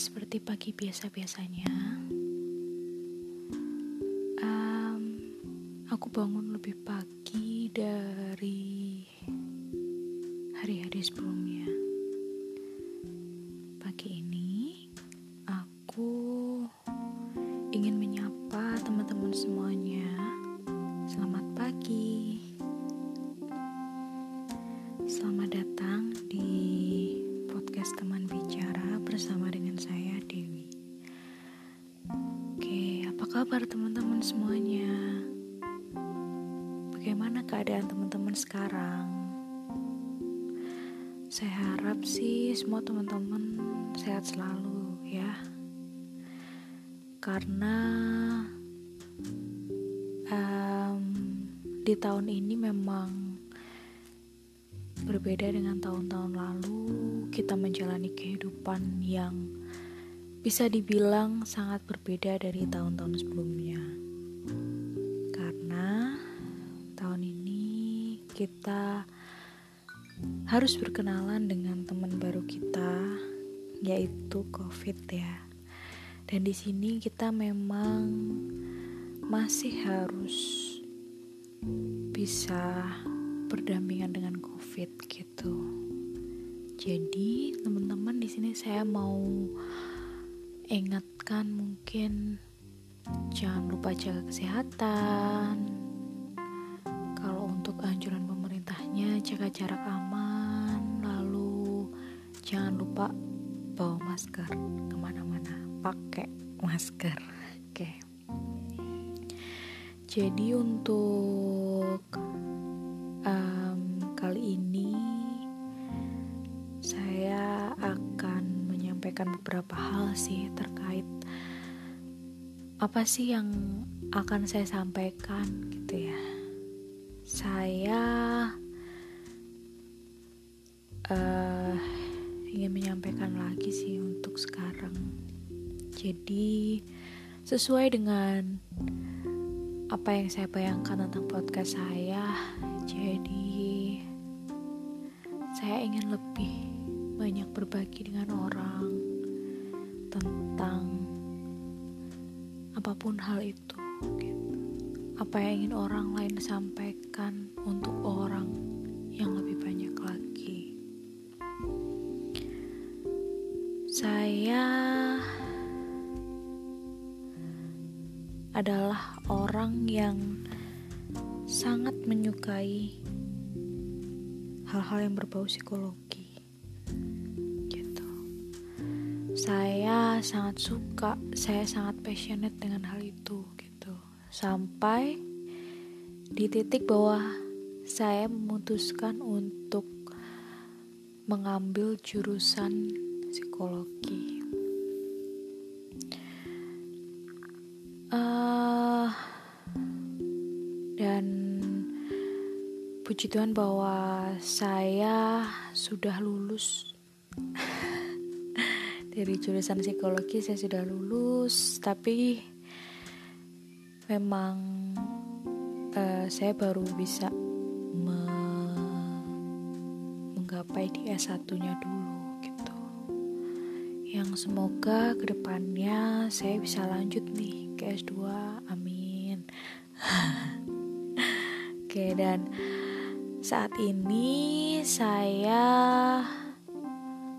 seperti pagi biasa-biasanya. Um, aku bangun lebih pagi dari hari-hari sebelumnya. Pagi ini kabar teman-teman semuanya? Bagaimana keadaan teman-teman sekarang? Saya harap sih semua teman-teman sehat selalu ya. Karena um, di tahun ini memang Berbeda dengan tahun-tahun lalu, kita menjalani kehidupan yang bisa dibilang sangat berbeda dari tahun-tahun sebelumnya. Karena tahun ini kita harus berkenalan dengan teman baru kita, yaitu COVID ya. Dan di sini kita memang masih harus bisa berdampingan dengan COVID gitu. Jadi teman-teman di sini saya mau ingatkan mungkin jangan lupa jaga kesehatan. Kalau untuk anjuran pemerintahnya jaga jarak aman, lalu jangan lupa bawa masker ke mana-mana, pakai masker. Oke. Jadi untuk um, kali ini menyampaikan beberapa hal sih terkait apa sih yang akan saya sampaikan gitu ya. Saya uh, ingin menyampaikan lagi sih untuk sekarang. Jadi sesuai dengan apa yang saya bayangkan tentang podcast saya jadi saya ingin lebih banyak berbagi dengan orang tentang apa pun hal itu gitu. apa yang ingin orang lain sampaikan untuk orang yang lebih banyak lagi saya adalah orang yang sangat menyukai hal-hal yang berbau psikologi. Saya sangat suka, saya sangat passionate dengan hal itu gitu. Sampai di titik bahwa saya memutuskan untuk mengambil jurusan psikologi. Puji Tuhan bahwa saya sudah lulus dari jurusan psikologi saya sudah lulus tapi memang uh, saya baru bisa me menggapai di S1-nya dulu gitu. Yang semoga ke depannya saya bisa lanjut nih ke S2. Amin. Oke, dan saat ini saya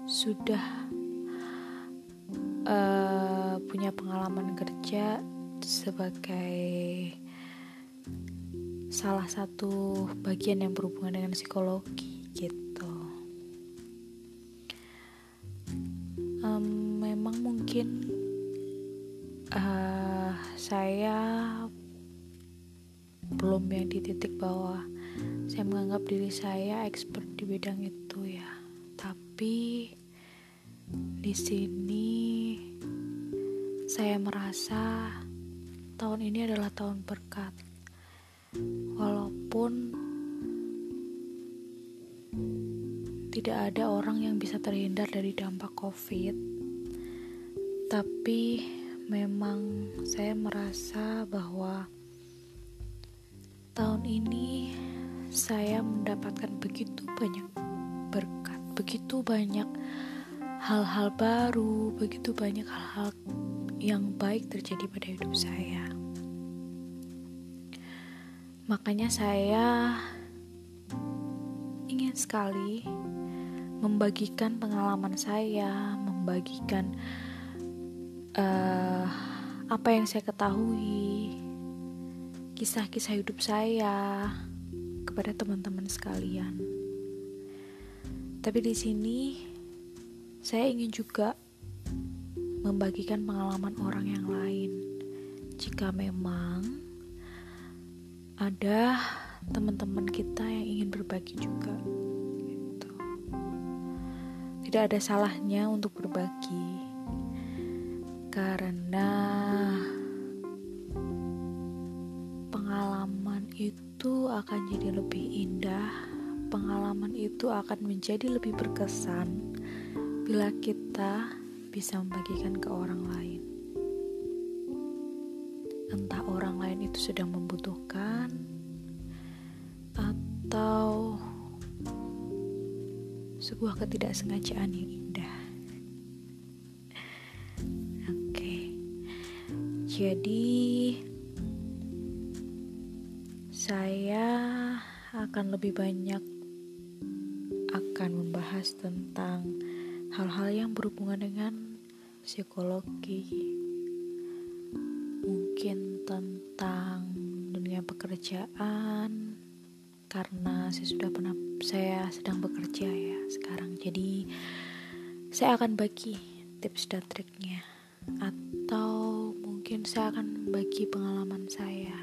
sudah uh, punya pengalaman kerja sebagai salah satu bagian yang berhubungan dengan psikologi gitu. Um, memang mungkin uh, saya belum yang di titik bawah saya menganggap diri saya expert di bidang itu ya tapi di sini saya merasa tahun ini adalah tahun berkat. Walaupun tidak ada orang yang bisa terhindar dari dampak covid tapi memang saya merasa bahwa tahun ini saya mendapatkan begitu banyak berkat, begitu banyak hal-hal baru, begitu banyak hal-hal yang baik terjadi pada hidup saya. Makanya saya ingin sekali membagikan pengalaman saya, membagikan uh, apa yang saya ketahui, kisah-kisah hidup saya kepada teman-teman sekalian. Tapi di sini saya ingin juga membagikan pengalaman orang yang lain. Jika memang ada teman-teman kita yang ingin berbagi juga. Gitu. Tidak ada salahnya untuk berbagi. Karena pengalaman itu akan jadi lebih indah. Pengalaman itu akan menjadi lebih berkesan bila kita bisa membagikan ke orang lain. Entah orang lain itu sedang membutuhkan atau sebuah ketidaksengajaan yang indah. Oke. Okay. Jadi saya akan lebih banyak akan membahas tentang hal-hal yang berhubungan dengan psikologi, mungkin tentang dunia pekerjaan, karena saya sudah pernah saya sedang bekerja ya sekarang, jadi saya akan bagi tips dan triknya, atau mungkin saya akan bagi pengalaman saya.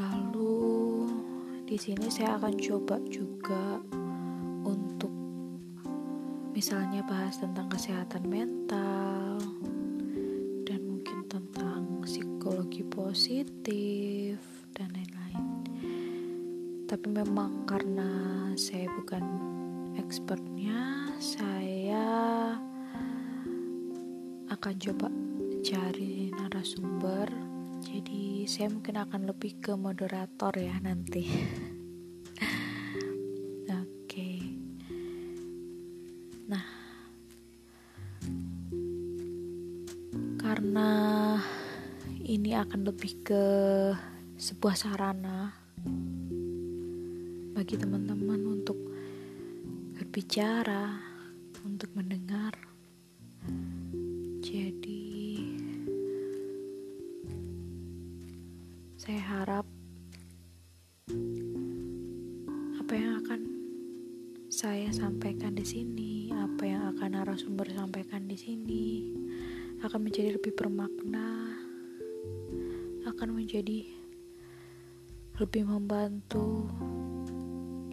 Lalu di sini saya akan coba juga misalnya bahas tentang kesehatan mental dan mungkin tentang psikologi positif dan lain-lain. Tapi memang karena saya bukan expertnya, saya akan coba cari narasumber jadi saya mungkin akan lebih ke moderator ya nanti karena ini akan lebih ke sebuah sarana bagi teman-teman untuk berbicara untuk mendengar. Saya harap apa yang akan saya sampaikan di sini, apa yang akan narasumber sampaikan di sini akan menjadi lebih bermakna, akan menjadi lebih membantu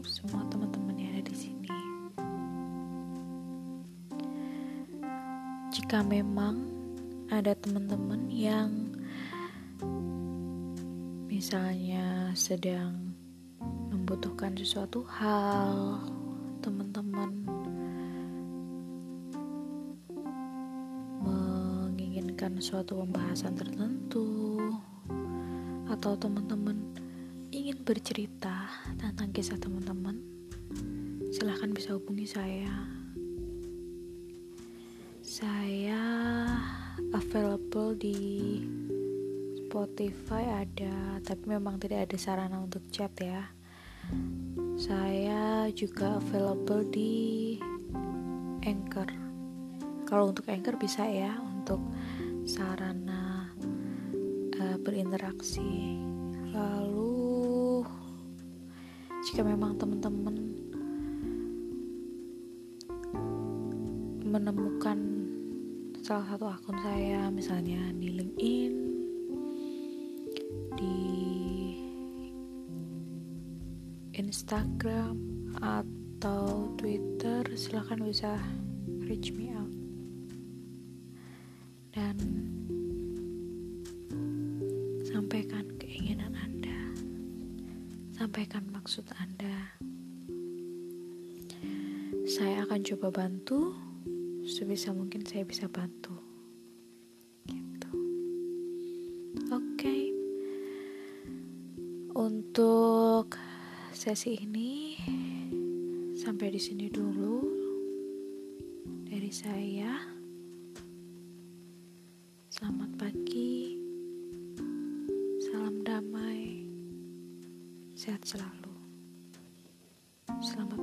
semua teman-teman yang ada di sini. Jika memang ada teman-teman yang misalnya sedang membutuhkan sesuatu hal, teman-teman menginginkan suatu pembahasan tertentu, atau teman-teman ingin bercerita tentang kisah teman-teman, silahkan bisa hubungi saya. Saya available di Spotify ada, tapi memang tidak ada sarana untuk chat ya. Saya juga available di Anchor. Kalau untuk Anchor bisa ya untuk sarana uh, berinteraksi. Lalu jika memang teman-teman menemukan salah satu akun saya misalnya di LinkedIn Instagram atau Twitter silahkan bisa reach me out dan sampaikan keinginan Anda sampaikan maksud Anda saya akan coba bantu sebisa mungkin saya bisa bantu gitu oke okay. untuk sesi ini Sampai di sini dulu dari saya. Selamat pagi, salam damai, sehat selalu. Selamat